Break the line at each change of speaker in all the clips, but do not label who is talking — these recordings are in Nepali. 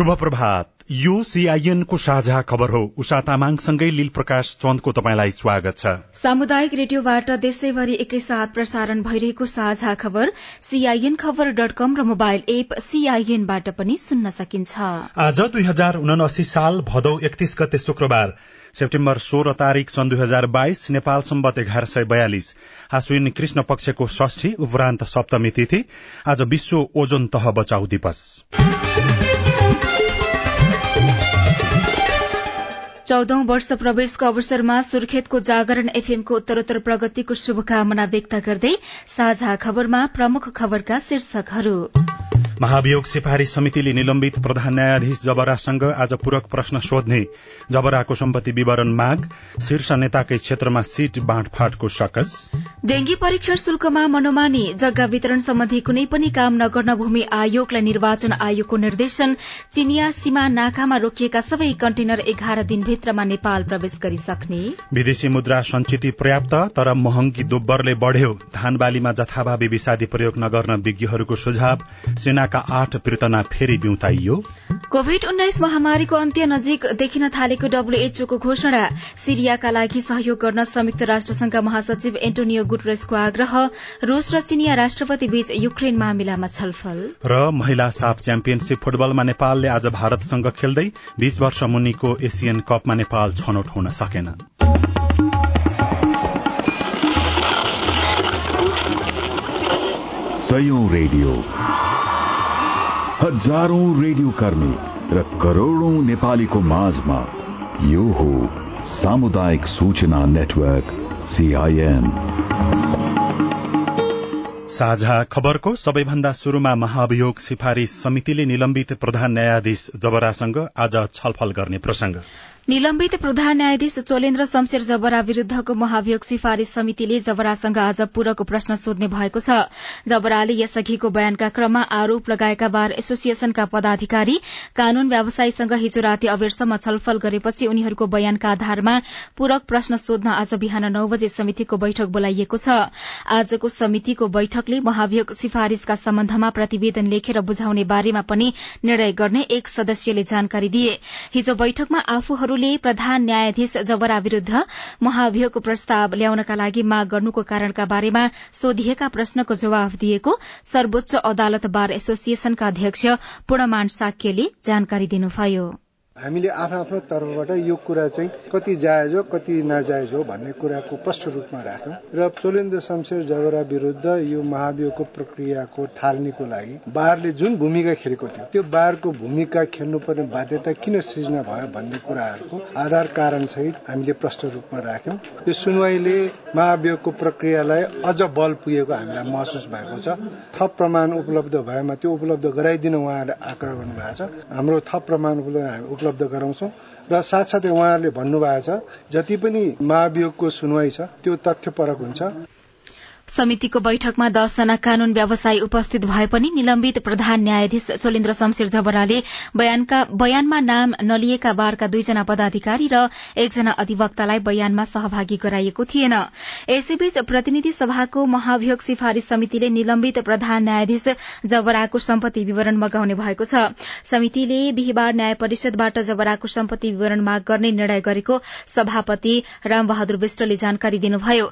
शुभ प्रभात यो सीआईएन को साझा खबर हो। उषा तामाङसँगै लील प्रकाश चन्दको तपाईँलाई स्वागत छ।
सामुदायिक रेडियोबाट देशैभरि एकैसाथ प्रसारण भइरहेको साझा खबर सीआईएन खबर डट कम र मोबाइल एप सीआईएनबाट पनि सुन्न सकिन्छ।
आज दुई हजार उनासी साल भदौ एकतीस गते शुक्रबार सेप्टेम्बर सोह्र तारीक सन् दुई हजार बाइस नेपाल सम्बत एघार सय बयालिस। आश्विन कृष्ण पक्षको षष्ठी उपरान्त सप्तमी तिथि आज विश्व ओजोन तह बचाउ दिवस।
चौधौं वर्ष प्रवेशको अवसरमा सुर्खेतको जागरण एफएमको उत्तरोत्तर प्रगतिको शुभकामना व्यक्त गर्दै साझा खबरमा प्रमुख खबरका शीर्षकहरू।
महाभियोग सिफारिश समितिले निलम्बित प्रधान न्यायाधीश जबरासँग आज पूरक प्रश्न सोध्ने। जबराको सम्पत्ति विवरण माग शीर्ष नेताकै क्षेत्रमा सीट बाँडफाँटको सकस।
डेंगी परीक्षण शुल्कमा मनोमानी जग्गा वितरण सम्बन्धी कुनै पनि काम नगर्न भूमि आयोगलाई निर्वाचन आयोगको निर्देशन चिनिया सीमा नाकामा रोकिएका सबै कन्टेनर एघार दिनभित्रमा नेपाल प्रवेश गरिसक्ने।
विदेशी मुद्रा संचिति पर्याप्त तर महँगी दोब्बरले बढ़्यो। धान बालीमा जथाभावी विषादी प्रयोग नगर्न विज्ञहरूको सुझाव। सेना का आठ पीर्तना फेरि बिउताइयो।
कोविड उन्नाइस महामारीको अन्त्य नजिक देखिन थालेको डब्ल्यूएचओको घोषणा। सिरियाका लागि सहयोग गर्न संयुक्त राष्ट्र संघका महासचिव एन्टोनियो गुटरेसको आग्रह। रूस र चिनिया राष्ट्रपति बीच युक्रेन मामिलामा छलफल।
र महिला साफ च्याम्पियनशीप फुटबलमा नेपालले आज भारतसँग खेल्दै बीस वर्ष मुनिको एसियन कपमा नेपाल छनौट हुन सकेन।
रेडियो। हजारौं रेडियो कर्मी र करोड़ौं नेपालीको माझमा यो हो सामुदायिक सूचना नेटवर्क सीआईएन
साझा खबरको सबैभन्दा शुरूमा महाभियोग सिफारिश समितिले निलम्बित प्रधान न्यायाधीश जबरासँग आज छलफल गर्ने प्रसंग
निलम्बित प्रधान न्यायाधीश चोलेन्द्र शमशेर जबरा विरूद्धको महाभियोग सिफारिश समितिले जबरासँग आज पूरक प्रश्न सोध्ने भएको छ। जबराले यसअघिको बयानका क्रममा आरोप लगाएका बार एसोसिएशनका पदाधिकारी कानून व्यवसायीसँग हिजो राति अबेरसम्म छलफल गरेपछि उनीहरूको बयानका आधारमा पूरक प्रश्न सोध्न आज बिहान नौ बजे समितिको बैठक बोलाइएको छ। आजको समितिको बैठकले महाभियोग सिफारिशका सम्बन्धमा प्रतिवेदन लेखेर बुझाउने बारेमा पनि निर्णय गर्ने एक सदस्यले जानकारी दिए। हिजो बैठकमा आफूहरू ले प्रधान न्यायाधीश जबरा विरूद्ध महाभियोगको प्रस्ताव ल्याउनका लागि माग गर्नुको कारणका बारेमा सोधिएका प्रश्नको जवाफ दिएको सर्वोच्च अदालत बार एसोसिएशनका अध्यक्ष पूर्णमान साक्यले जानकारी दिनुभयो।
हामीले आफ्नो आफ्नो तर्फबाट यो कुरा चाहिँ कति जायज हो कति नाजायज हो भन्ने कुराको प्रष्ट रूपमा राख्यौँ। र चोलेन्द्र शमशेर जगरा विरूद्ध यो महाभियोगको प्रक्रियाको थाल्नेको लागि बारले जुन भूमिका खेलेको थियो त्यो बारको भूमिका खेल्नुपर्ने बाध्यता किन सृजना भयो भन्ने कुराहरूको आधार कारण सहित हामीले प्रष्ट रूपमा राख्यौँ। यो सुनवाईले महाभियोगको प्रक्रियालाई अझ बल पुगेको हामीलाई महसुस भएको छ। थप प्रमाण उपलब्ध भएमा त्यो उपलब्ध गराइदिन उहाँहरूले आग्रह गर्नुभएको छ। हाम्रो थप प्रमाण उपलब्ध उपलब्ध गराउँछौँ र साथसाथै उहाँहरूले भन्नुभएको छ जति पनि महाभियोगको सुनवाई छ त्यो तथ्यपरक हुन्छ।
समितिको बैठकमा दसजना कानून व्यवसायी उपस्थित भए पनि निलम्बित प्रधान न्यायाधीश सोलेन्द्र शमशेर जबराले बयानमा नाम नलिएका बारका दुईजना पदाधिकारी र एकजना अधिवक्तालाई बयानमा सहभागी गराइएको थिएन। यसैबीच प्रतिनिधि सभाको महाभियोग सिफारिश समितिले निलम्बित प्रधान न्यायाधीश जबराको सम्पत्ति विवरण मगाउने भएको छ। समितिले बिहिबार न्याय परिषदबाट जबराको सम्पत्ति विवरण माग गर्ने निर्णय गरेको सभापति रामबहादुर विष्टले जानकारी दिनुभयो।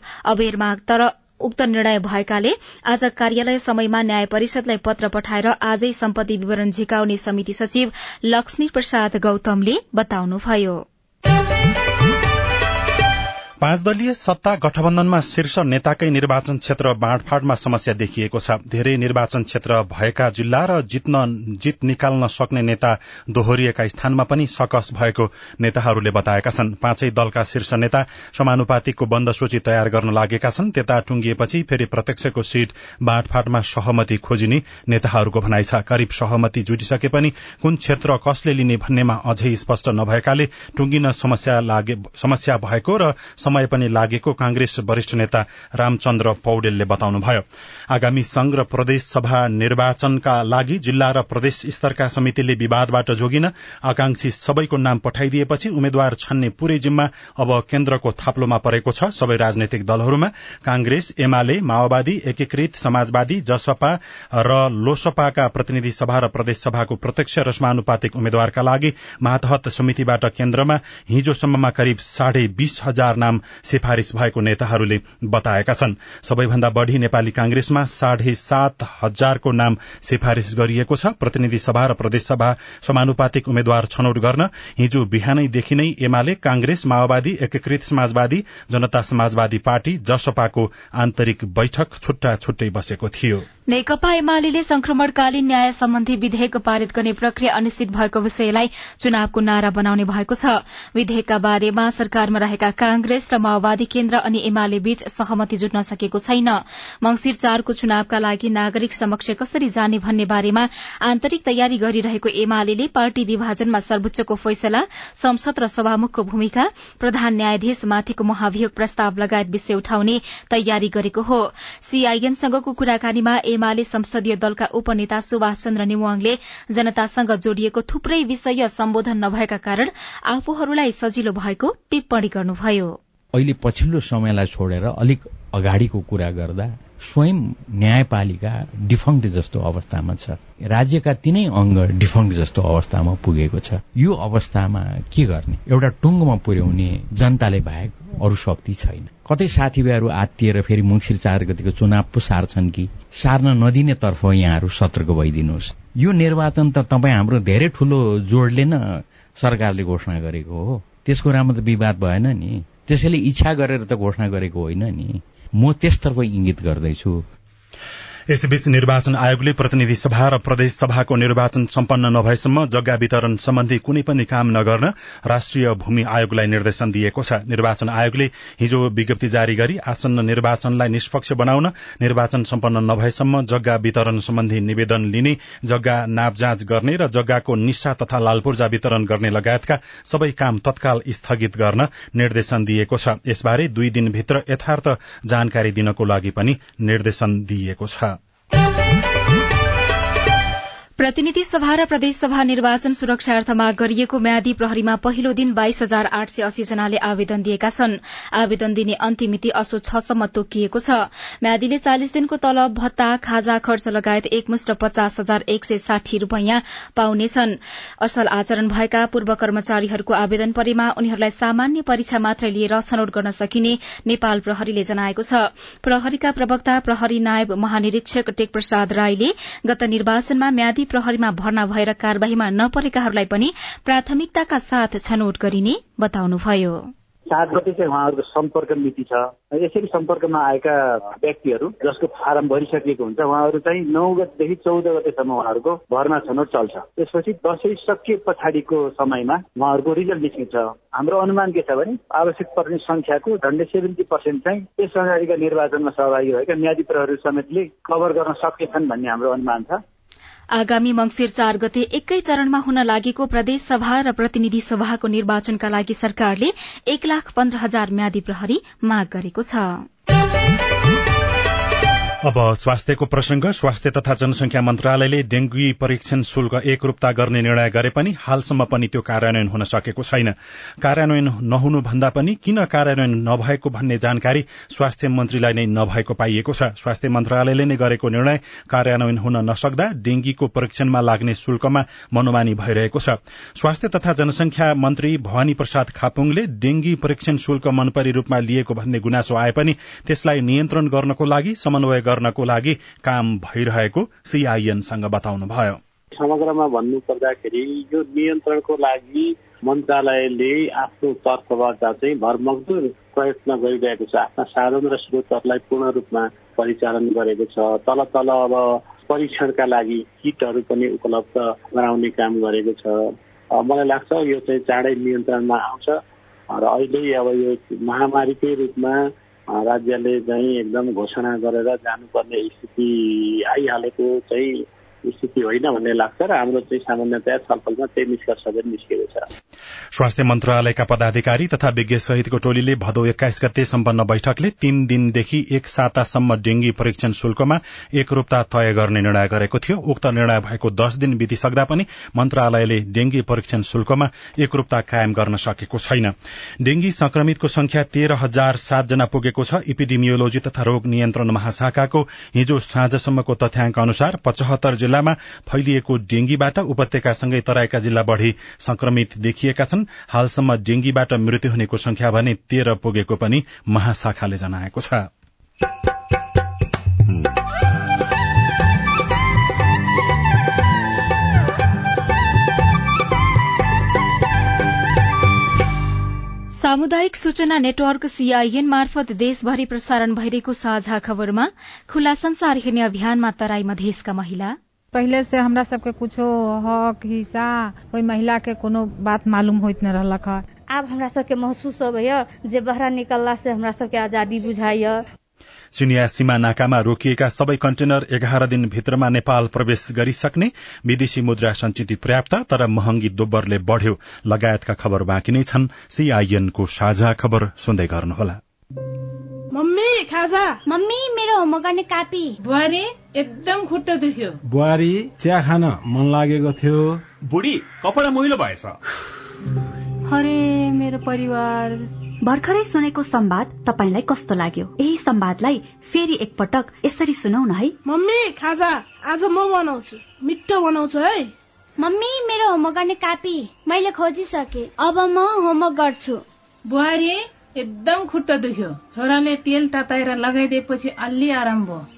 तर उक्त निर्णय भएकाले आज कार्यालय समयमा न्याय परिषदलाई पत्र पठाएर आजै सम्पत्ति विवरण झिकाउने समिति सचिव लक्ष्मी प्रसाद गौतमले बताउनुभयो।
पाँच दलीय सत्ता गठबन्धनमा शीर्ष नेताकै निर्वाचन क्षेत्र बाँडफाँडमा समस्या देखिएको छ। धेरै निर्वाचन क्षेत्र भएका जिल्ला र जित्न जित निकाल्न सक्ने नेता दोहोरिएका स्थानमा पनि सकस भएको नेताहरूले बताएका छन्। पाँचै दलका शीर्ष नेता समानुपातिकको बन्द सूची तयार गर्न लागेका छन्। त्यता टुंगिएपछि फेरि प्रत्यक्षको सीट बाँडफाँडमा सहमति खोजिने नेताहरूको भनाइ छ। करिब सहमति जुटिसके पनि कुन क्षेत्र कसले लिने भन्नेमा अझै स्पष्ट नभएकाले टुंगिन समस्या भएको र समय पनि लागेको कांग्रेस वरिष्ठ नेता रामचन्द्र पौडेलले बताउनुभयो। आगामी संघ र प्रदेश सभा निर्वाचनका लागि जिल्ला र प्रदेश स्तरका समितिले विवादबाट जोगिन आकांक्षी सबैको नाम पठाइदिएपछि उम्मेद्वार छान्ने पूरै जिम्मा अब केन्द्रको थाप्लोमा परेको छ। सबै राजनैतिक दलहरूमा कांग्रेस एमाले माओवादी एकीकृत समाजवादी जसपा र लोसपाका प्रतिनिधि सभा र प्रदेश सभाको प्रत्यक्ष र समानुपातिक उम्मेद्वारका लागि मातहत समितिबाट केन्द्रमा हिजोसम्ममा करिब साढे बीस हजार नाम सिफारिश भएको नेताहरूले बताएका छन्। सबैभन्दा बढ़ी नेपाली कांग्रेसमा साढे सात हजारको नाम सिफारिश गरिएको छ। प्रतिनिधि सभा र प्रदेशसभा समानुपातिक उम्मेद्वार छनौट गर्न हिजो बिहानैदेखि नै एमाले कांग्रेस माओवादी एकीकृत समाजवादी जनता समाजवादी पार्टी जसपाको आन्तरिक बैठक छुट्टा छुट्टै बसेको थियो।
नेकपा एमाले संक्रमणकालीन न्याय सम्बन्धी विधेयक पारित गर्ने प्रक्रिया अनिश्चित भएको विषयलाई चुनावको नारा बनाउने भएको छ। विधेयकका बारेमा सरकारमा रहेका कांग्रेस र माओवादी केन्द्र अनि एमाले बीच सहमति जुट्न सकेको छैन। मंगिर चारको चुनावका लागि नागरिक समक्ष कसरी जाने भन्ने बारेमा आन्तरिक तयारी गरिरहेको एमाले पार्टी विभाजनमा सर्वोच्चको फैसला संसद र सभामुखको भूमिका प्रधान न्यायाधीश माथिको महाभियोग प्रस्ताव लगायत विषय उठाउने तयारी गरेको हो। सीआईएनसँगको कुराकानीमा एमाले संसदीय दलका उपनेता सुभाष चन्द्र नेवाङले जनतासँग जोडिएको थुप्रै विषय सम्बोधन नभएका कारण आफूहरूलाई सजिलो भएको टिप्पणी गर्नुभयो।
अहिले पछिल्लो समयलाई छोडेर अलिक अगाडिको कुरा गर्दा स्वयं न्यायपालिका डिफङ्क्ट जस्तो अवस्थामा छ। राज्यका तीनै अङ्ग डिफङ्क्ट जस्तो अवस्थामा पुगेको छ। यो अवस्थामा के गर्ने? एउटा टुङ्गोमा पुर्याउने जनताले बाहेक अरू शक्ति छैन। कतै साथीभाइहरू आत्तिएर फेरि मुङ्सिर चार गतिको चुनाव पो सार्छन् कि? सार्न नदिने तर्फ यहाँहरू सतर्क भइदिनुहोस्। यो निर्वाचन त तपाईँ हाम्रो धेरै ठूलो जोडले न सरकारले घोषणा गरेको हो। त्यसको राम्रो त विवाद भएन नि। त्यसैले इच्छा गरेर त घोषणा गरेको होइन नि। म त्यसतर्फ इंगित गर्दैछु।
यसैबीच निर्वाचन आयोगले प्रतिनिधि सभा र प्रदेश सभाको निर्वाचन सम्पन्न नभएसम्म जग्गा वितरण सम्बन्धी कुनै पनि काम नगर्न राष्ट्रिय भूमि आयोगलाई निर्देशन दिएको छ। निर्वाचन आयोगले हिजो विज्ञप्ति जारी गरी आसन्न निर्वाचनलाई निष्पक्ष बनाउन निर्वाचन सम्पन्न नभएसम्म जग्गा वितरण सम्बन्धी निवेदन लिने जग्गा नाप जाँच गर्ने र जग्गाको निशा तथा लालपूर्जा वितरण गर्ने लगायतका सबै काम तत्काल स्थगित गर्न निर्देशन दिएको छ। यसबारे दुई दिनभित्र यथार्थ जानकारी दिनको लागि पनि निर्देशन दिइएको छ।
प्रतिनिधि सभा र प्रदेशसभा निर्वाचन सुरक्षार्थमा गरिएको म्यादी प्रहरीमा पहिलो दिन बाइस हजार आठ सय अस्सी जनाले आवेदन दिएका छन्। आवेदन दिने अन्तिम मिति असो छसम्म तोकिएको छ। म्यादीले चालिस दिनको तलब भत्ता खाजा खर्च लगायत एकमुष्ट पचास हजार एक सय साठी रूपियाँ पाउनेछन् असल आचरण भएका पूर्व कर्मचारीहरूको आवेदन परेमा उनीहरूलाई सामान्य परीक्षा मात्र लिएर छनौट गर्न सकिने नेपाल प्रहरीले जनाएको छ। प्रहरीका प्रवक्ता प्रहरी नायब महानिरीक्षक टेक प्रसाद राईले गत निर्वाचनमा म्यादी प्रहरीमा भर्ना भएर कार्यवाहीमा नपरेकाहरूलाई पनि प्राथमिकताका साथ छनौट गरिने बताउनुभयो।
सात गते चाहिँ उहाँहरूको सम्पर्क मिति छ। यसरी सम्पर्कमा आएका व्यक्तिहरू जसको फारम भरिसकिएको हुन्छ उहाँहरू चाहिँ नौ गतेदेखि चौध गतेसम्म उहाँहरूको भर्ना छनौट चल्छ। त्यसपछि दसैँ सकिए पछाडिको समयमा उहाँहरूको रिजल्ट निस्किन्छ। हाम्रो अनुमान के छ भने आवश्यक पर्ने संख्याको झन्डै सेभेन्टी पर्सेन्ट चाहिँ त्यस अगाडिका निर्वाचनमा सहभागी भएका प्रहरी समेतले कभर गर्न सकेछन् भन्ने हाम्रो अनुमान छ।
आगामी मंगिर चार गते एकै चरणमा हुन लागेको प्रदेश सभा र प्रतिनिधि सभाको निर्वाचनका लागि सरकारले एक लाख पन्ध्र हजार म्यादी प्रहरी माग गरेको छ।
अब स्वास्थ्यको प्रसंग स्वास्थ्य तथा जनसंख्या मन्त्रालयले डेंगू परीक्षण शुल्क एकरूपता गर्ने निर्णय गरे पनि हालसम्म पनि त्यो कार्यान्वयन हुन सकेको छैन। कार्यान्वयन नहुनु भन्दा पनि किन कार्यान्वयन नभएको भन्ने जानकारी स्वास्थ्य मन्त्रीलाई नै नभएको पाइएको छ। स्वास्थ्य मन्त्रालयले नै गरेको निर्णय कार्यान्वयन हुन नसक्दा डेंगीको परीक्षणमा लाग्ने शुल्कमा मनोमानी भइरहेको छ। स्वास्थ्य तथा जनसंख्या मन्त्री भवानी प्रसाद खापुङले डेंगी परीक्षण शुल्क मनपरी रूपमा लिएको भन्ने गुनासो आए पनि त्यसलाई नियन्त्रण गर्नको लागि समन्वय गर्नको लागि काम भइरहेको सीआईएनसँग बताउनुभयो।
समग्रमा भन्नु पर्दाखेरि यो नियन्त्रणको लागि मन्त्रालयले आफ्नो तर्फबाट चाहिँ भरमग्दुर प्रयत्न गरिरहेको छ। आफ्ना साधन र स्रोतहरूलाई पूर्ण रूपमा परिचालन गरेको छ। तल तल अब परीक्षणका लागि किटहरू पनि उपलब्ध गराउने काम गरेको छ। मलाई लाग्छ यो चाहिँ चाँडै नियन्त्रणमा आउँछ। र अहिले अब यो महामारीकै रूपमा राज्यले चाहिँ एकदम घोषणा गरेर जानुपर्ने स्थिति आइहालेको चाहिँ स्थिति होइन भन्ने लाग्छ र हाम्रो चाहिँ सामान्यतया छलफलमा त्यही निष्कर्ष पनि निस्केको छ।
स्वास्थ्य मन्त्रालयका पदाधिकारी तथा विज्ञ सहितको टोलीले भदौ एक्काइस गते सम्पन्न बैठकले तीन दिनदेखि एक सातासम्म डेंगी परीक्षण शुल्कमा एकरूपता तय गर्ने निर्णय गरेको थियो। उक्त निर्णय भएको दश दिन बितिसक्दा पनि मन्त्रालयले डेंगी परीक्षण शुल्कमा एकरूपता कायम गर्न सकेको छैन। डेंगी संक्रमितको संख्या तेह्र हजार सातजना पुगेको छ। इपिडिमियोलोजी तथा रोग नियन्त्रण महाशाखाको हिजो साँझसम्मको तथ्याङ्क अनुसार पचहत्तर जिल्लामा फैलिएको डेंगीबाट उपत्यकासँगै तराईका जिल्ला बढ़ी संक्रमित देखिएका छन्। हालसम्म डेंगीबाट मृत्यु हुनेको संख्या भने तेह्र पुगेको पनि महाशाखाले जनाएको छ।
सामुदायिक सूचना नेटवर्क सीआईएन मार्फत देशभरि प्रसारण भइरहेको साझा खबरमा खुला संसार हेर्ने अभियानमा तराई मधेसका महिला।
पहले से हमरा सबके कुछो हक हिस्सा कोई महिला के कोनो बात मालूम होइत न रहलक
आब हमरा सबके महसूस होबैया जे बहरा निकलला से हमरा सबके आजादी बुझाइय
चिनिया सीमा नाकामा रोकिएका सबै कन्टेनर एघार दिन भित्रमा नेपाल प्रवेश गरिसक्ने विदेशी मुद्रा संचित पर्याप्त तर महँगी दोब्बरले बढ़्यो। लगायतका खबर बाँकी नै छन्। सीआईएनको साझा खबर सुन्दै गर्नुहोला।
मम्मी खाजा।
मम्मी मेरो होमवर्क गर्ने कापी।
बुहारी। एकदम खुट्टा दुख्यो।
बुहारी चिया खान मन लागेको थियो।
बुढी कपडा मैलो भएछ।
अरे मेरो परिवार।
भर्खरै सुनेको संवाद तपाईँलाई कस्तो लाग्यो? यही संवादलाई फेरि एकपटक यसरी सुनौ न है।
मम्मी खाजा आज म बनाउँछु। मिठो बनाउँछु है।
मम्मी मेरो होमवर्क गर्ने कापी मैले खोजिसके। अब म होमवर्क गर्छु।
बुहारी एकदम खुट्टा दुख्यो। छोराले तेल तताएर लगाइदिएपछि अलि आराम भयो।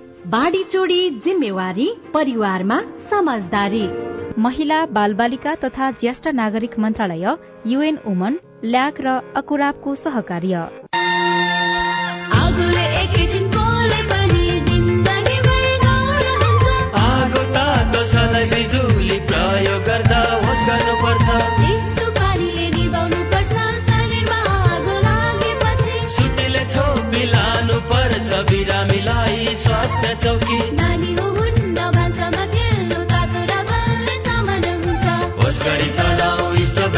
बाढी चोडी जिम्मेवारी परिवारमा समझदारी।
महिला बालबालिका तथा ज्येष्ठ नागरिक मन्त्रालय युएन वुमन ल्याक र अकुराबको सहकार्य।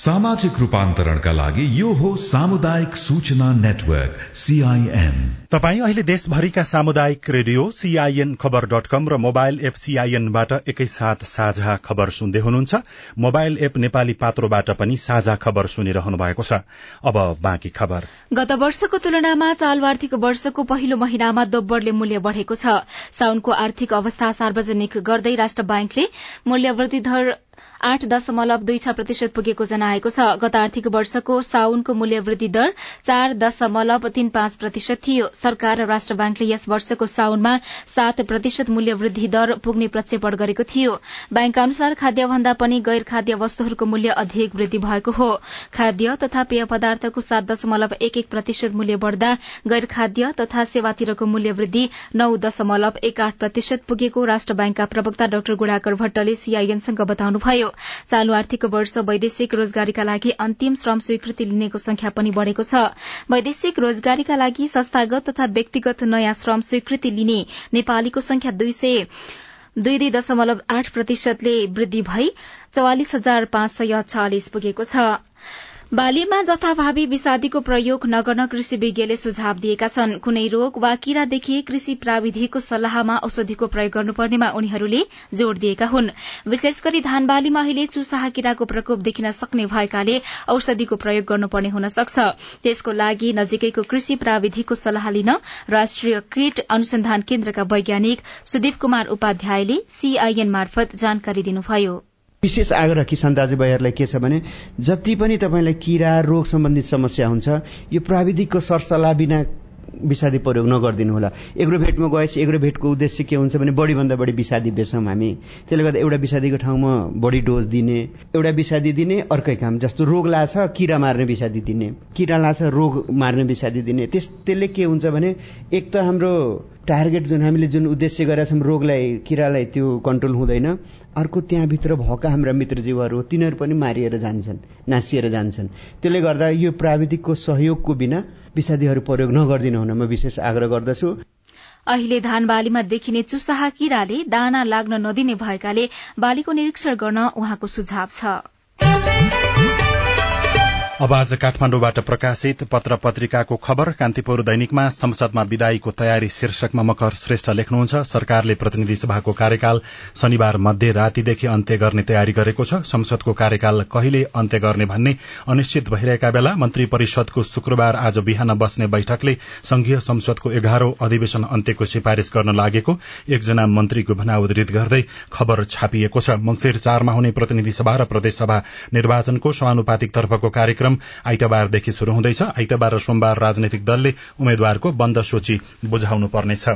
सामाजिक रूपान्तरणका लागि यो हो सामुदायिक सूचना नेटवर्क सीआईएन
तपाई अहिले देशभरिका सामुदायिक radio CIN Khabar dot com र मोबाइल एप सीआईएनबाट एकैसाथ साझा खबर सुन्दै हुनुहुन्छ। मोबाइल एप नेपाली पात्रोबाट पनि साझा खबर सुनिरहनु भएको छ। अब बाँकी खबर।
गत वर्षको तुलनामा चालु आर्थिक वर्षको पहिलो महिनामा दोब्बरले मूल्य बढ़ेको छ। साउनको आर्थिक अवस्था सार्वजनिक गर्दै राष्ट्र ब्याङ्कले मूल्य वृद्धि दर आठ दशमलव दुई छ प्रतिशत पुगेको जनाएको छ। गत आर्थिक वर्षको साउनको मूल्य वृद्धि दर चार दशमलव तीन पाँच प्रतिशत थियो। सरकार र राष्ट्र ब्याङ्कले यस वर्षको साउनमा सात प्रतिशत मूल्य वृद्धि दर पुग्ने प्रक्षेपण गरेको थियो। ब्याङ्कका अनुसार खाद्य भन्दा पनि गैर खाद्य वस्तुहरूको मूल्य अधिक वृद्धि भएको हो। खाद्य तथा पेय पदार्थको सात दशमलव एक एक प्रतिशत मूल्य बढ़दा गैर खाद्य तथा सेवातिरको मूल्य वृद्धि नौ दशमलव एक आठ प्रतिशत पुगेको राष्ट्र ब्याङ्कका प्रवक्ता डाक्टर गुणाकर भट्टले सीआईएनसँग बताउनुभयो। चालू आर्थिक वर्ष वैदेशिक रोजगारीका लागि अन्तिम श्रम स्वीकृति लिनेको संख्या पनि बढ़ेको छ। वैदेशिक रोजगारीका लागि संस्थागत तथा व्यक्तिगत नयाँ श्रम स्वीकृति लिने नेपालीको संख्या दुई सय दुई दुई दशमलव आठ प्रतिशतले वृद्धि भई चौवालिस हजार पाँच सय छयालिस पुगेको छ। बालीमा जथाभावी विषादीको प्रयोग नगर्न कृषि विज्ञले सुझाव दिएका छन्। कुनै रोग वा किरा देखिए कृषि प्राविधिकको सल्लाहमा औषधिको प्रयोग गर्नुपर्नेमा उनीहरूले जोड़ दिएका हुन्। विशेष गरी धान बालीमा अहिले चुसाहा किराको प्रकोप देखिन सक्ने भएकाले औषधिको प्रयोग गर्नुपर्ने हुन सक्छ। त्यसको लागि नजिकैको कृषि प्राविधिकको सल्लाह लिन राष्ट्रिय कीट अनुसन्धान केन्द्रका वैज्ञानिक सुदीप कुमार उपाध्यायले सीआईएन मार्फत जानकारी दिनुभयो।
विशेष आग्रह किसान दाजुभाइहरूलाई के छ भने जति पनि तपाईँलाई किरा रोग सम्बन्धित समस्या हुन्छ यो प्राविधिकको सरसल्लाह बिना विषादी प्रयोग नगरिदिनु होला। एग्रोभेटमा गएपछि एग्रोभेटको उद्देश्य के हुन्छ भने बढीभन्दा बढी विषादी बेच्छौँ हामी। त्यसले गर्दा एउटा विषादीको ठाउँमा बढी डोज दिने एउटा विषादी दिने अर्कै काम। जस्तो रोग लाछ किरा मार्ने विषादी दिने। किरा लाछ रोग मार्ने विषादी दिने। त्यस त्यसले के हुन्छ भने एक त हाम्रो टार्गेट जुन हामीले जुन उद्देश्य गरेका छौँ रोगलाई किरालाई त्यो कन्ट्रोल हुँदैन। अर्को त्यहाँभित्र भएका हाम्रा मित्रजीवहरू तिनीहरू पनि मारिएर जान्छन् नासिएर जान्छन्। त्यसले गर्दा यो प्राविधिकको सहयोगको बिना विषादीहरू प्रयोग नगरिदिनु हुन म विशेष आग्रह गर्दछु।
अहिले धान बालीमा देखिने चुसाहा किराले दाना लाग्न नदिने भएकाले बालीको निरीक्षण गर्न उहाँको सुझाव छ।
अब आज काठमाण्डुबाट प्रकाशित पत्र पत्रिकाको खबर कान्तिपुर दैनिकमा संसदमा विदाईको तयारी शीर्षकमा मकर श्रेष्ठ लेख्नुहुन्छ। सरकारले प्रतिनिधि सभाको कार्यकाल शनिबार मध्य रातिदेखि अन्त्य गर्ने तयारी गरेको छ। संसदको कार्यकाल कहिले अन्त्य गर्ने भन्ने अनिश्चित भइरहेका बेला मन्त्री परिषदको शुक्रबार आज बिहान बस्ने बैठकले संघीय संसदको एघारौं अधिवेशन अन्त्यको सिफारिश गर्न लागेको एकजना मन्त्रीको भना उद्धृत गर्दै खबर छापिएको छ। मंगिर चारमा हुने प्रतिनिधि सभा र प्रदेशसभा निर्वाचनको समानुपातिक तर्फको कार्यक्रम आइतबारदेखि शुरू हुँदैछ। आइतबार र सोमबार राजनैतिक दलले उम्मेद्वारको बन्द सूची बुझाउनु पर्नेछ।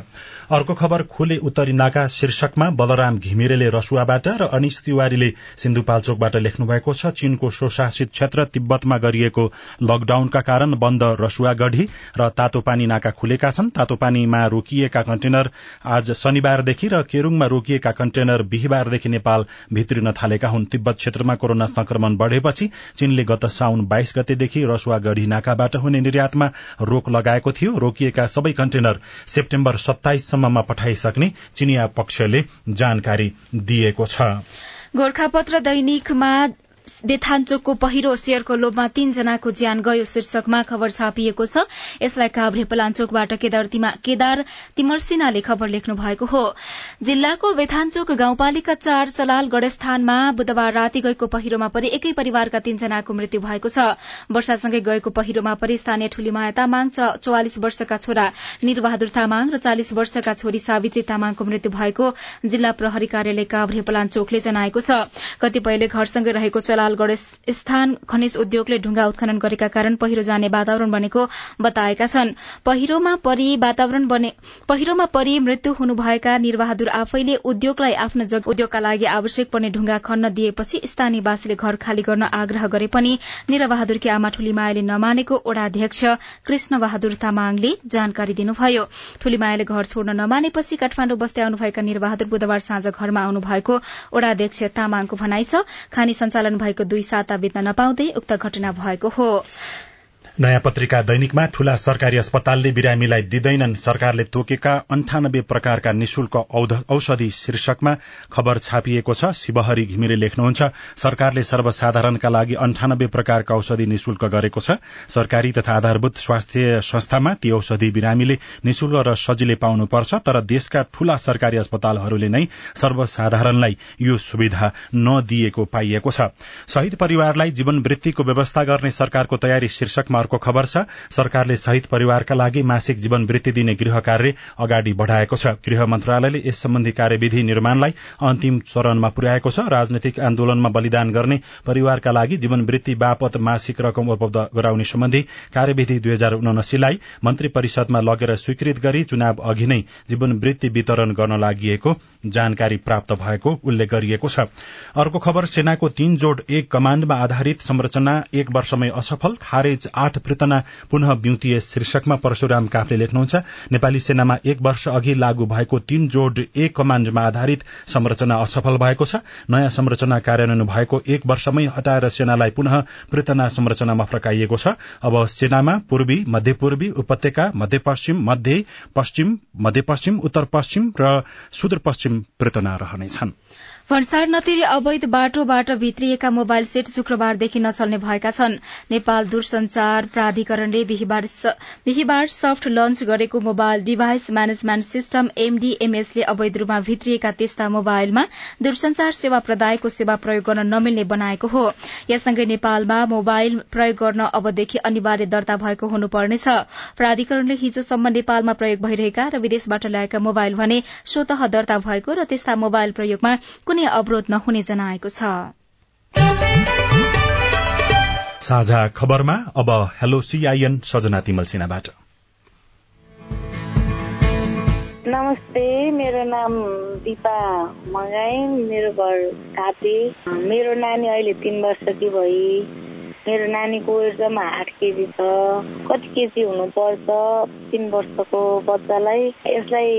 अर्को खबर खुले उत्तरी नाका शीर्षकमा बलराम घिमिरेले रसुवाबाट र अनिश तिवारीले सिन्धुपाल्चोकबाट लेख्नु भएको छ चीनको स्वशासित क्षेत्र तिब्बतमा गरिएको लकडाउनका कारण बन्द रसुवागढ़ी र तातोपानी नाका खुलेका छन्। तातोपानीमा रोकिएका कन्टेनर आज शनिबारदेखि र केरूङमा रोकिएका कन्टेनर बिहिबारदेखि नेपाल भित्रिन थालेका हुन्। तिब्बत क्षेत्रमा कोरोना संक्रमण बढ़ेपछि चीनले गत साउन बाइस गतेदेखि रसुवागढ़ी नाकाबाट हुने निर्यातमा रोक लगाएको थियो। रोकिएका सबै कन्टेनर सेप्टेम्बर सत्ताइस सम्ममा पठाइसक्ने चिनिया पक्षले जानकारी दिएको छ।
गोर्खापत्र दैनिकमा बेथान्चोकको पहिरो शेयरको लोभमा तीनजनाको ज्यान गयो। शीर्षकमा खबर छापिएको छ यसलाई काभ्रे पलाञ्चोकबाट केदार तिमर्सिनाले खबर लेख्नु भएको हो। जिल्लाको बेथान्चोक गाउँपालिका चार चलाल गढस्थानमा बुधबार राति गएको पहिरोमा परि एकै परिवारका तीनजनाको मृत्यु भएको छ। वर्षासँगै गएको पहिरोमा परि स्थानीय ठूलीमाया तामाङ चौवालिस वर्षका छोरा निरबहादुर तामाङ र चालिस वर्षका छोरी सावित्री तामाङको मृत्यु भएको जिल्ला प्रहरी कार्यालय काभ्रे पलाञ्चोकले जनाएको छ। कतिपयले घरसँगै रहेको चलालगढ़ स्थान खनिज उद्योगले ढुंगा उत्खनन गरेका कारण पहिरो जाने वातावरण बनेको बताएका छन्। पहिरोमा परि मृत्यु हुनुभएका निरबहादुर आफैले उद्योगलाई आफ्नो उद्योगका लागि आवश्यक पर्ने ढुंगा खन्न दिएपछि स्थानीयवासीले घर खाली गर्न आग्रह गरे पनि निरबहादुरकी आमा ठूलीमायाले नमानेको ओडाध्यक्ष कृष्ण बहादुर तामाङले जानकारी दिनुभयो। ठूलीमायाले घर छोड्न नमानेपछि काठमाण्डु बस्दै आउनुभएका निरबहादुर बुधबार साँझ घरमा आउनु भएको ओडाध्यक्ष तामाङको भनाइ छ। खानी सञ्चालन भएको दुई साता बित्न नपाउँदै उक्त घटना भएको हो।
नयाँ पत्रिका दैनिकमा ठूला सरकारी अस्पतालले बिरामीलाई दिँदैनन्। सरकारले तोकेका अन्ठानब्बे प्रकारका निशुल्क औषधि शीर्षकमा खबर छापिएको छ। शिवहरी घिमिरे लेख्नुहुन्छ सरकारले सर्वसाधारणका लागि अन्ठानब्बे प्रकारका औषधि निशुल्क गरेको छ। सरकारी तथा आधारभूत स्वास्थ्य संस्थामा ती औषधि बिरामीले निशुल्क र सजिलै पाउनुपर्छ तर देशका ठूला सरकारी अस्पतालहरूले नै सर्वसाधारणलाई यो सुविधा नदिएको पाइएको छ। शहीद परिवारलाई जीवन वृत्तिको व्यवस्था गर्ने सरकारको तयारी शीर्षकमा अर्को खबर छ सरकारले शहीद परिवारका लागि मासिक जीवन वृत्ति दिने गृह कार्य अगाडि बढ़ाएको छ। गृह मन्त्रालयले यस सम्बन्धी कार्यविधि निर्माणलाई अन्तिम चरणमा पुर्याएको छ। राजनैतिक आन्दोलनमा बलिदान गर्ने परिवारका लागि जीवन वृत्ति बापत मासिक रकम उपलब्ध गराउने सम्बन्धी कार्यविधि दुई हजार उनासीलाई मन्त्री परिषदमा लगेर स्वीकृत गरी चुनाव अघि नै जीवन वृत्ति वितरण गर्न लागि जानकारी प्राप्त भएको उल्लेख गरिएको छ। अर्को खबर सेनाको तीन जोड एक कमाण्डमा आधारित संरचना एक वर्षमै असफल खारेज आठ पृतना पुनः ब्युतिए शीर्षकमा परशुराम काफले लेख्नुहुन्छ नेपाली सेनामा एक वर्ष अघि लागू भएको तीन जोड एक कमाण्डमा आधारित संरचना असफल भएको छ। नयाँ संरचना कार्यान्वयन भएको एक वर्षमै हटाएर सेनालाई पुनः पृतना संरचनामा फर्काइएको छ। अब सेनामा पूर्वी मध्यपूर्वी उपत्यका मध्यपश्चिम मध्य पश्चिम मध्यपश्चिम उत्तर पश्चिम र सुदूरपश्चिम पृतना रहनेछन्।
भन्सार नतिरी अवैध बाटोबाट भित्रिएका मोबाइल सेट शुक्रबारदेखि नचल्ने भएका छन्। नेपाल दूरसञ्चार प्राधिकरणले बिहिबार सफ्ट लन्च गरेको मोबाइल डिभाइस म्यानेजमेन्ट सिस्टम एमडीएमएसले अवैध रूपमा भित्रिएका त्यस्ता मोबाइलमा दूरसञ्चार सेवा प्रदायको सेवा प्रयोग गर्न नमिल्ने बनाएको हो। यससँगै नेपालमा मोबाइल प्रयोग गर्न अबदेखि अनिवार्य दर्ता भएको हुनुपर्नेछ। प्राधिकरणले हिजोसम्म नेपालमा प्रयोग भइरहेका र विदेशबाट ल्याएका मोबाइल भने स्वत दर्ता भएको र त्यस्ता मोबाइल प्रयोगमा कुनै अवरोध नहुने जनाएको छ।
साझा खबरमा अब हेलो सीआईएन सजना तिमल सिन्हाबाट
नमस्ते मेरो नाम दिपा मगाई मेरो घर कापे। मेरो नानी अहिले तिन वर्षकी भई। मेरो नानीको ओजन आठ केजी छ। कति केजी हुनुपर्छ? तिन वर्षको बच्चालाई यसलाई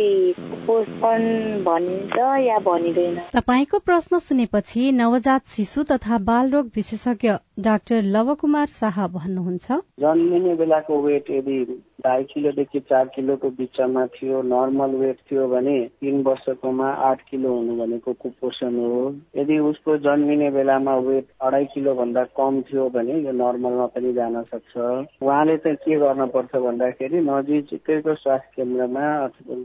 कुपोषण भनिन्छ या भनिँदैन?
तपाईँको प्रश्न सुनेपछि नवजात शिशु तथा बाल रोग विशेषज्ञ डाक्टर लवकुमार शाह भन्नुहुन्छ।
जन्मिने बेलाको वेट यदि ढाई किलोदेखि चार किलोको बिचमा थियो नर्मल वेट थियो भने तिन वर्षकोमा आठ किलो हुनु भनेको कुपोषण हो। यदि उसको जन्मिने बेलामा वेट अढाई किलो भन्दा कम थियो भने यो नर्मलमा पनि जान सक्छ। उहाँले चाहिँ के गर्नुपर्छ भन्दाखेरि नजिकैको स्वास्थ्य केन्द्रमा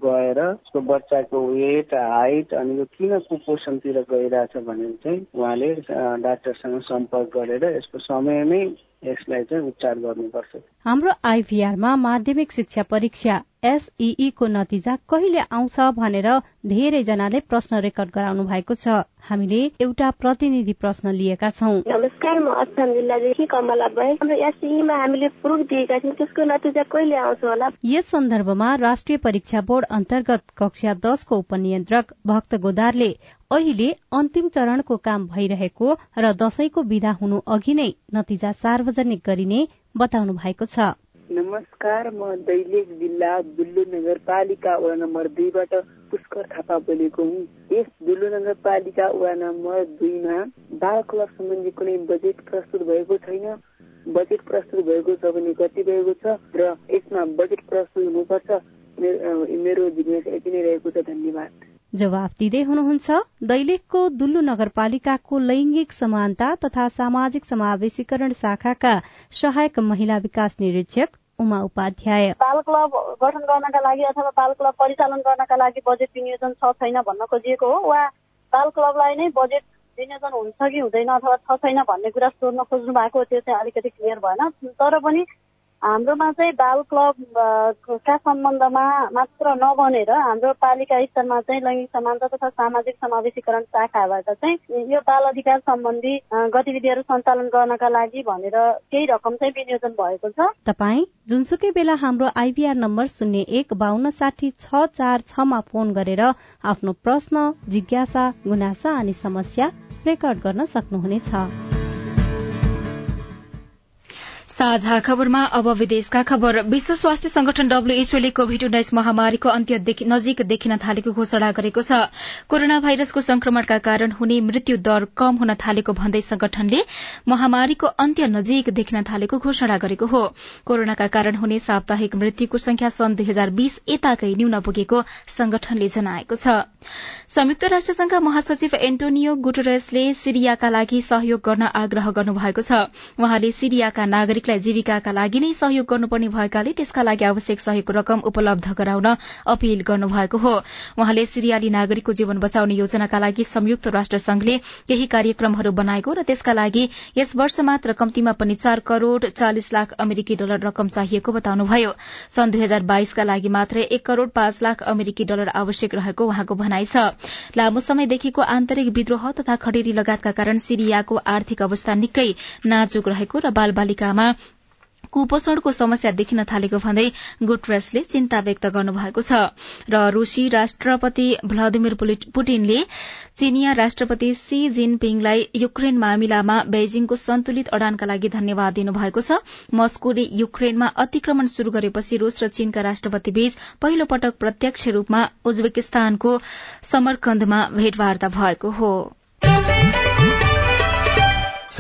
गएर उसको बच्चाको वेट हाइट अनि यो किन कुपोषणतिर गइरहेछ भने चाहिँ उहाँले डाक्टरसँग सम्पर्क गरेर यसको समयमै यसलाई चाहिँ उपचार गर्नुपर्छ।
हाम्रो आइभीआरमा माध्यमिक शिक्षा परीक्षा एसईई को नतिजा कहिले आउँछ भनेर धेरैजनाले प्रश्न रेकर्ड गराउनु भएको छ। हामीले एउटा प्रतिनिधि प्रश्न लिएका छौं।
नमस्कार म अछाम जिल्लादेखि कमला बाई हाम्रो एसईमा हामीले प्रुफ दिएका थियौँ त्यसको नतिजा कहिले आउँछ होला?
यस सन्दर्भमा राष्ट्रिय परीक्षा बोर्ड अन्तर्गत कक्षा दशको उपनियन्त्रक भक्त गोदारले अहिले अन्तिम चरणको काम भइरहेको र दशैंको विदा हुनु अघि नै नतिजा सार्वजनिक गरिने बताउनु भएको छ।
नमस्कार म दैलेख जिल्ला दुल्लु नगरपालिका वडा नम्बर दुईबाट पुष्कर थापा बोलेको हुँ। यस दुल्लु नगरपालिका वडा नम्बर दुईमा बाल क्लब सम्बन्धी कुनै बजेट प्रस्तुत भएको छैन। बजेट प्रस्तुत भएको छ भने कति भएको छ र यसमा बजेट प्रस्तुत हुनुपर्छ मेरो जिज्ञासा यति नै रहेको छ। धन्यवाद।
जवाफ दिँदै हुनुहुन्छ दैलेखको दुल्लु नगरपालिकाको लैंगिक समानता तथा सामाजिक समावेशीकरण शाखाका सहायक महिला विकास निरीक्षक उमा उपाध्याय।
बाल क्लब गठन गर्नका लागि अथवा बाल क्लब परिचालन गर्नका लागि बजेट विनियोजन छ छैन भन्न खोजिएको हो। वा बाल क्लबलाई नै बजेट विनियोजन हुन्छ कि हुँदैन अथवा छ छैन भन्ने कुरा सोध्न खोज्नु भएको त्यो चाहिँ अलिकति क्लियर भएन। तर पनि हाम्रोमा चाहिँ बाल क्लबका सम्बन्धमा मात्र नबनेर हाम्रो पालिका स्तरमा चाहिँ लैङ्गिक समानता तथा सामाजिक समावेशीकरण शाखाबाट चाहिँ यो बाल अधिकार सम्बन्धी गतिविधिहरू सञ्चालन गर्नका लागि भनेर केही रकम चाहिँ विनियोजन भएको छ।
तपाईँ जुनसुकै बेला हाम्रो आइबीआर नम्बर शून्य एक बान्न साठी छ चार छमा फोन गरेर आफ्नो प्रश्न जिज्ञासा गुनासा अनि समस्या रेकर्ड गर्न सक्नुहुनेछ।
साझा खबरमा अब विदेशका खबर। विश्व स्वास्थ्य संगठन डब्ल्यूएचओले कोविड उन्नाइस महामारीको अन्त्य नजिक देखिन थालेको घोषणा गरेको छ। कोरोना भाइरसको संक्रमणका कारण हुने मृत्यु दर कम हुन थालेको भन्दै संगठनले महामारीको अन्त्य नजिक देखिन थालेको घोषणा गरेको हो। कोरोनाका कारण हुने साप्ताहिक मृत्युको संख्या सन् दुई हजार बीस यताकै न्यून पुगेको संगठनले जनाएको छ। संयुक्त राष्ट्रसंघका महासचिव एन्टोनियो गुटरेसले सिरियाका लागि सहयोग गर्न आग्रह गर्नुभएको छ। वहाँले सिरियाका नागरिक नागरिकलाई जीविकाका लागि नै सहयोग गर्नुपर्ने भएकाले त्यसका लागि आवश्यक सहयोग रकम उपलब्ध गराउन अपील गर्नुभएको हो। वहाँले सिरियाली नागरिकको जीवन बचाउने योजनाका लागि संयुक्त राष्ट्र संघले केही कार्यक्रमहरू बनाएको र त्यसका लागि यस वर्ष मात्र कम्तीमा पनि चार करोड़ चालिस लाख अमेरिकी डलर रकम चाहिएको बताउनुभयो। सन् दुई हजार बाइसका लागि मात्रै एक करोड़ पाँच लाख अमेरिकी डलर आवश्यक रहेको उहाँको भनाइ छ। लामो समयदेखिको आन्तरिक विद्रोह तथा खडेरी लगायतका कारण सिरियाको आर्थिक अवस्था निकै नाजुक रहेको र बाल बालिकामा कुपोषणको समस्या देखिन थालेको भन्दै गुटरेसले चिन्ता व्यक्त गर्नुभएको छ। र रूसी राष्ट्रपति भ्लादिमिर पुटिनले चीनिया राष्ट्रपति सी जिनपिङलाई युक्रेन मामिलामा बेजिङको सन्तुलित अडानका लागि धन्यवाद दिनुभएको छ। मस्कोले युक्रेनमा अतिक्रमण शुरू गरेपछि रूस र चीनका राष्ट्रपति बीच पहिलो पटक प्रत्यक्ष रूपमा उज्वेकिस्तानको समरकन्दमा भेटवार्ता भएको हो।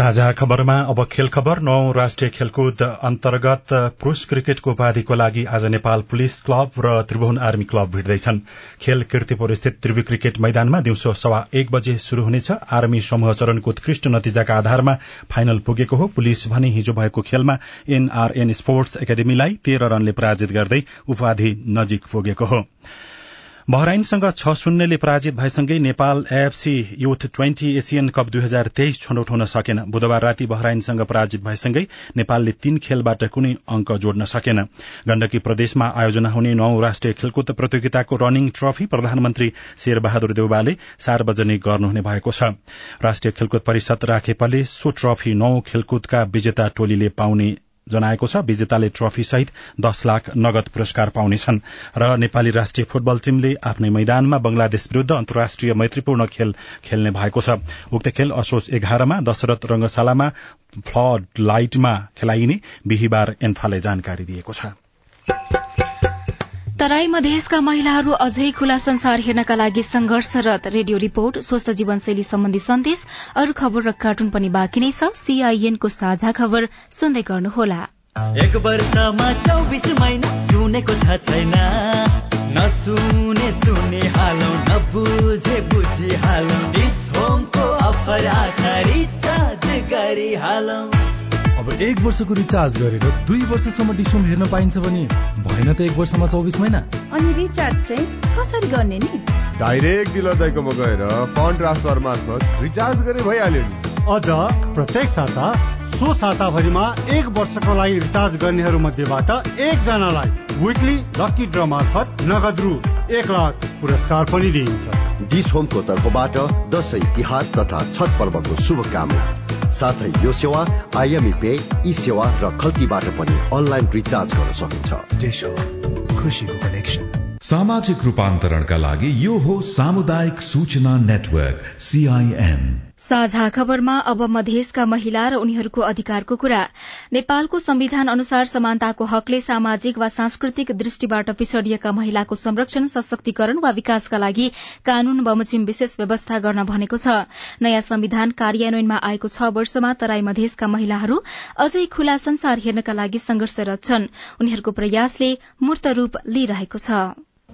साझा खबरमा अब खेल खबर नौ राष्ट्रिय खेलकुद अन्तर्गत पुरूष क्रिकेटको उपाधिको लागि आज नेपाल पुलिस क्लब र त्रिभुवन आर्मी क्लब भिड्दैछन्। खेल किर्तिपुर स्थित त्रिवी क्रिकेट मैदानमा दिउँसो सवा एक बजे शुरू हुनेछ। आर्मी समूह चरणको उत्कृष्ट नतिजाका आधारमा फाइनल पुगेको हो। पुलिस भने हिजो भएको खेलमा एनआरएन स्पोर्ट्स एकाडेमीलाई तेह्र रनले पराजित गर्दै उपाधि नजिक पुगेको हो। बहराइनसँग छ शून्यले पराजित भएसँगै Nepal AFC youth twenty Asian cup दुई हजार तेइस छनौट हुन सकेन। बुधबार राति बहराइनसँग पराजित भएसँगै नेपालले तीन खेलबाट कुनै अंक जोड्न सकेन। गण्डकी प्रदेशमा आयोजना हुने नौ राष्ट्रिय खेलकुद प्रतियोगिताको रनिङ ट्रफी प्रधानमन्त्री शेरबहादुर देउबाले सार्वजनिक गर्नुहुने भएको छ। राष्ट्रिय खेलकुद परिषद राखेपाले सो ट्रफी नौ खेलकुदका विजेता टोलीले पाउने जनाएको छ विजेताले ट्रफी सहित दश लाख नगद पुरस्कार पाउनेछन् र नेपाली राष्ट्रिय फुटबल टीमले आफ्नै मैदानमा बंगलादेश विरूद्ध अन्तर्राष्ट्रिय मैत्रीपूर्ण खेल खेल्ने भएको छ। उक्त खेल असोज एघारमा दशरथ रंगशालामा फ्लड लाइटमा खेलाइने बिहिबार एन्फाले जानकारी दिएको छ।
तराई मधेसका महिलाहरू अझै खुला संसार हेर्नका लागि संघर्षरत रेडियो रिपोर्ट स्वस्थ जीवनशैली सम्बन्धी सन्देश अरू खबर र कार्टुन पनि बाँकी नै छ सीआईएनको साझा खबर सुन्दै गर्नुहोला।
एक वर्षमा चौबिस महिना सुनेको छ छैन। नसुने सुने हालौ नबुझे बुझी हालौ। होमको गरी हालौ
अब एक वर्षको रिचार्ज गरेर दुई वर्षसम्म डिसोम हेर्न पाइन्छ भने भएन त एक वर्षमा चौबिस महिना।
अनि रिचार्ज चाहिँ कसरी गर्ने नि?
डाइरेक्ट डिलर दाइकोमा गएर फन्ड ट्रान्सफर मार्फत रिचार्ज गरे भइहाल्यो नि।
अझ प्रत्येक साता सो साताभरिमा एक वर्षको लागि रिचार्ज गर्नेहरू मध्येबाट एकजनालाई विकली लकी ड्र मार्फत नगद रु एक लाख पुरस्कार पनि दिइन्छ।
डिस होमको तर्फबाट दसैँ तिहार तथा छठ पर्वको शुभकामना। साथै यो सेवा आइएमई पे ई सेवा र खल्तीबाट पनि अनलाइन रिचार्ज गर्न सकिन्छ।
खुसीको कनेक्सन सामाजिक रूपान्तरणका लागि यो हो सामुदायिक सूचना नेटवर्क सीआईएन
साझा खबरमा अब मधेसका महिला र उनीहरूको अधिकारको कुरा। नेपालको संविधान अनुसार समानताको हकले सामाजिक वा सांस्कृतिक दृष्टिबाट पिछड़िएका महिलाको संरक्षण सशक्तिकरण वा विकासका लागि कानून बमोजिम विशेष व्यवस्था गर्न भनेको छ। नयाँ संविधान कार्यान्वयनमा आएको छ वर्षमा तराई मधेसका महिलाहरू अझै खुला संसार हेर्नका लागि संघर्षरत छन्। उनीहरूको प्रयासले मूर्त रूप लिइरहेको छ।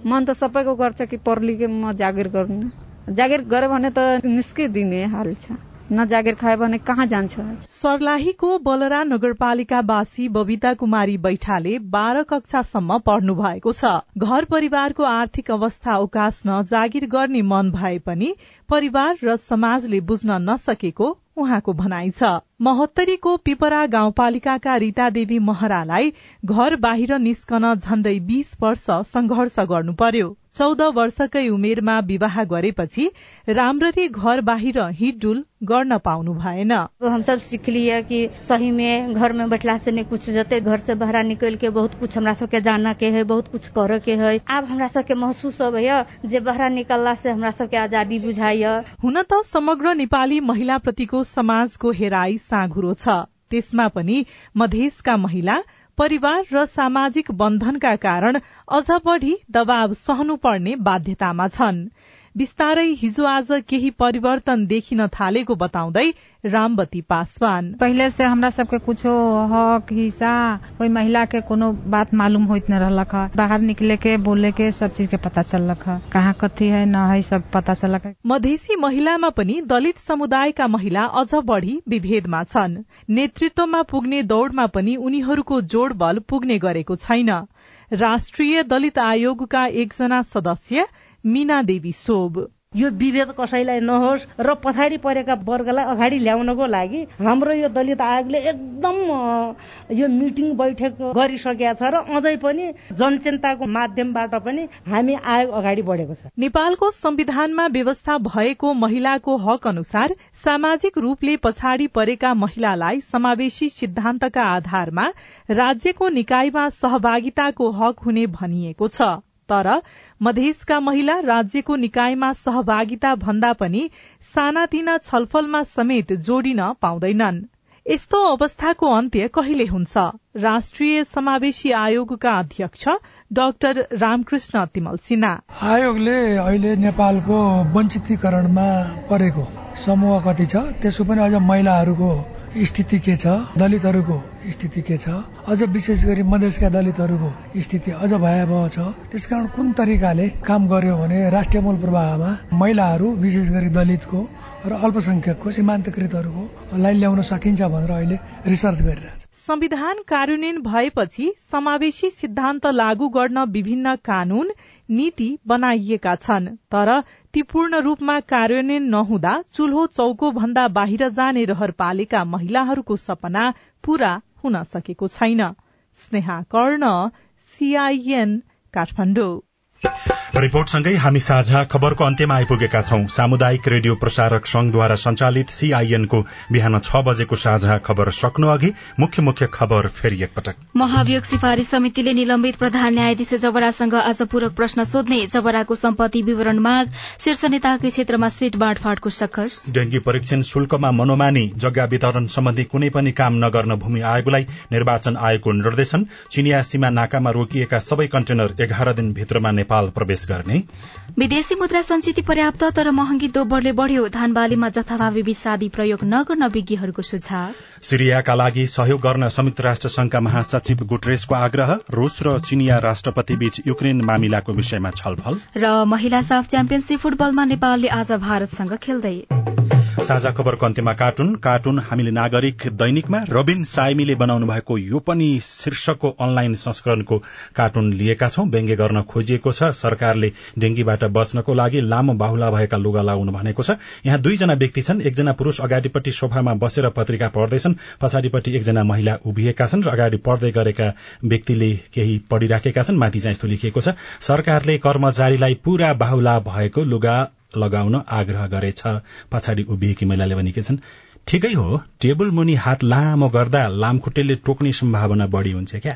मन त सबैको गर्छ कि पर्लिके म जागिर गर्नु। जागिर गर्यो भने त निस्किदिने हाल छ। नजागिर खायो भने कहाँ जान्छ?
सर्लाहीको बलरा नगरपालिकावासी बबिता कुमारी बैठाले बाह्र कक्षासम्म पढ्नु भएको छ। घर परिवारको आर्थिक अवस्था उकास्न जागिर गर्ने मन भए पनि परिवार र समाजले बुझ्न नसकेको उहाँको भनाइ छ। महोत्तरीको पिपरा गाउँपालिकाका रीता देवी महरालाई घर बाहिर निस्कन झण्डै बीस वर्ष संघर्ष गर्नु पर्यो चौध वर्षकै उमेरमा विवाह गरेपछि राम्ररी घर बाहिर हिडडुल गर्न पाउनु भएन।
हम सब लिया कि सही में बैठला से नहीं कुछ जते घर से बाहर के बहुत कुछ हमरा सबके के है बहुत कुछ करे के है। आब हमरा सबके महसूस होबैया जे बाहर निकलला से हमरा सबके आजादी
हुन त समग्र नेपाली महिला प्रतिको समाजको हेराई साँघुरो छ। त्यसमा पनि मधेसका महिला परिवार र सामाजिक बन्धनका कारण अझ बढ़ी दबाव सहनुपर्ने बाध्यतामा छन्। बिस्तारै हिजो आज केही परिवर्तन देखिन थालेको बताउँदै रामवती पासवान।
पहले से हमरा सबके कुछो हक हिस्सा कोई महिला के कोनो बात मालूम होइत न रहलक बाहर निकले के बोले के सब चीज के पता चललक कहाँ कथी है न है सब पता चलक
मधेसी महिलामा पनि दलित समुदायका महिला अझ बढ़ी विभेदमा छन्। नेतृत्वमा पुग्ने दौड़मा पनि उनीहरूको जोडबल पुग्ने गरेको छैन। राष्ट्रिय दलित आयोगका एकजना सदस्य मीना देवी सोब
यो विभेद कसैलाई नहोस् र पछाडि परेका वर्गलाई अगाडि ल्याउनको लागि हाम्रो यो दलित आयोगले एकदम यो मिटिङ बैठक गरिसकेका छ र अझै पनि जनचेन्ताको माध्यमबाट पनि हामी आयोग अगाडि बढेको छ।
नेपालको संविधानमा व्यवस्था भएको महिलाको हक अनुसार सामाजिक रूपले पछाडि परेका महिलालाई समावेशी सिद्धान्तका आधारमा राज्यको निकायमा सहभागिताको हक हुने भनिएको छ। तर मधेसका महिला राज्यको निकायमा सहभागिता भन्दा पनि सानातिना छलफलमा समेत जोडिन पाउँदैनन्। यस्तो अवस्थाको अन्त्य कहिले हुन्छ? राष्ट्रिय समावेशी आयोगका अध्यक्ष डाक्टर रामकृष्ण तिमल सिन्हा।
आयोगले अहिले नेपालको वञ्चितीकरणमा परेको। समूह कति छ त्यसको पनि अझ महिलाहरूको
स्थिति के छ? दलितहरूको स्थिति के छ? अझ विशेष गरी मधेसका दलितहरूको स्थिति अझ भयावह छ। त्यसकारण कुन तरिकाले काम गर्यो भने राष्ट्रिय मूल प्रवाहमा महिलाहरू विशेष गरी दलितको र अल्पसंख्यकको सीमान्तकृतहरूको लाई ल्याउन सकिन्छ भनेर अहिले रिसर्च गरिरहेछ।
संविधान कार्यान्वयन भएपछि समावेशी सिद्धान्त लागू गर्न विभिन्न कानून नीति बनाइएका छन् तर पूर्ण रूपमा कार्यान्वयन नहुँदा चुल्हो चौको भन्दा बाहिर जाने रहर पालेका महिलाहरूको सपना पूरा हुन सकेको छैन। स्नेहा कर्ण सीआईएन काठमाडौँ।
रिपोर्टसँगै हामी साझा खबरको अन्त्यमा आइपुगेका छौं। सामुदायिक रेडियो प्रसारक संघद्वारा संचालित सीआईएनको बिहान छ बजेको साझा खबर सक्नु अघि मुख्य मुख्य खबर फेरि एकपटक।
महाभियोग सिफारिश समितिले निलम्बित प्रधान न्यायाधीश जबरासँग आज पूरक प्रश्न सोध्ने जबराको सम्पत्ति विवरण माग शीर्ष नेताकै क्षेत्रमा सीट बाँडफाँडको सक्खर
डेंगी परीक्षण शुल्कमा मनोमानी जग्गा वितरण सम्बन्धी कुनै पनि काम नगर्न भूमि आयोगलाई निर्वाचन आयोगको निर्देशन चिनिया सीमा नाकामा रोकिएका सबै कन्टेनर एघार दिनभित्रमा नेपाल प्रवेश गर्ने।
विदेशी मुद्रा संचित पर्याप्त तर महँगी दोब्बरले बढ़्यो। धान बालीमा जथाभावी विषादी प्रयोग नगर्न विज्ञहरूको सुझाव।
सिरियाका लागि सहयोग गर्न संयुक्त राष्ट्र संघका महासचिव गुटरेसको आग्रह रूस र चिनिया राष्ट्रपति बीच युक्रेन मामिलाको विषयमा छलफल।
र महिला साफ च्याम्पियनशीप फुटबलमा नेपालले आज भारतसँग खेल्दै।
साझा खबरको अन्त्यमा कार्टुन। कार्टुन हामीले नागरिक दैनिकमा रबिन साइमीले बनाउनु भएको यो पनि शीर्षकको अनलाइन संस्करणको कार्टुन लिएका छौं। व्यङ्ग्य गर्न खोजिएको छ सरकारले डेंगीबाट बच्नको लागि लामो बाहुला भएका लुगा लाउनु भनेको छ। यहाँ दुईजना व्यक्ति छन् एकजना पुरूष अगाडिपट्टि सोफामा बसेर पत्रिका पढ्दैछन् पछाडिपट्टि एकजना महिला उभिएका छन् र अगाडि पढ्दै गरेका व्यक्तिले केही पढिराखेका छन् माथि चाहिँ यस्तो लेखिएको छ सरकारले कर्मचारीलाई पूरा बाहुला भएको लुगा लगाउन आग्रह गरेछ। पछाडि उभिएकी महिलाले भनेकी छन् ठिकै हो टेबल मुनि हात लामो गर्दा लामखुट्टेले टोक्ने सम्भावना बढ़ी हुन्छ क्या?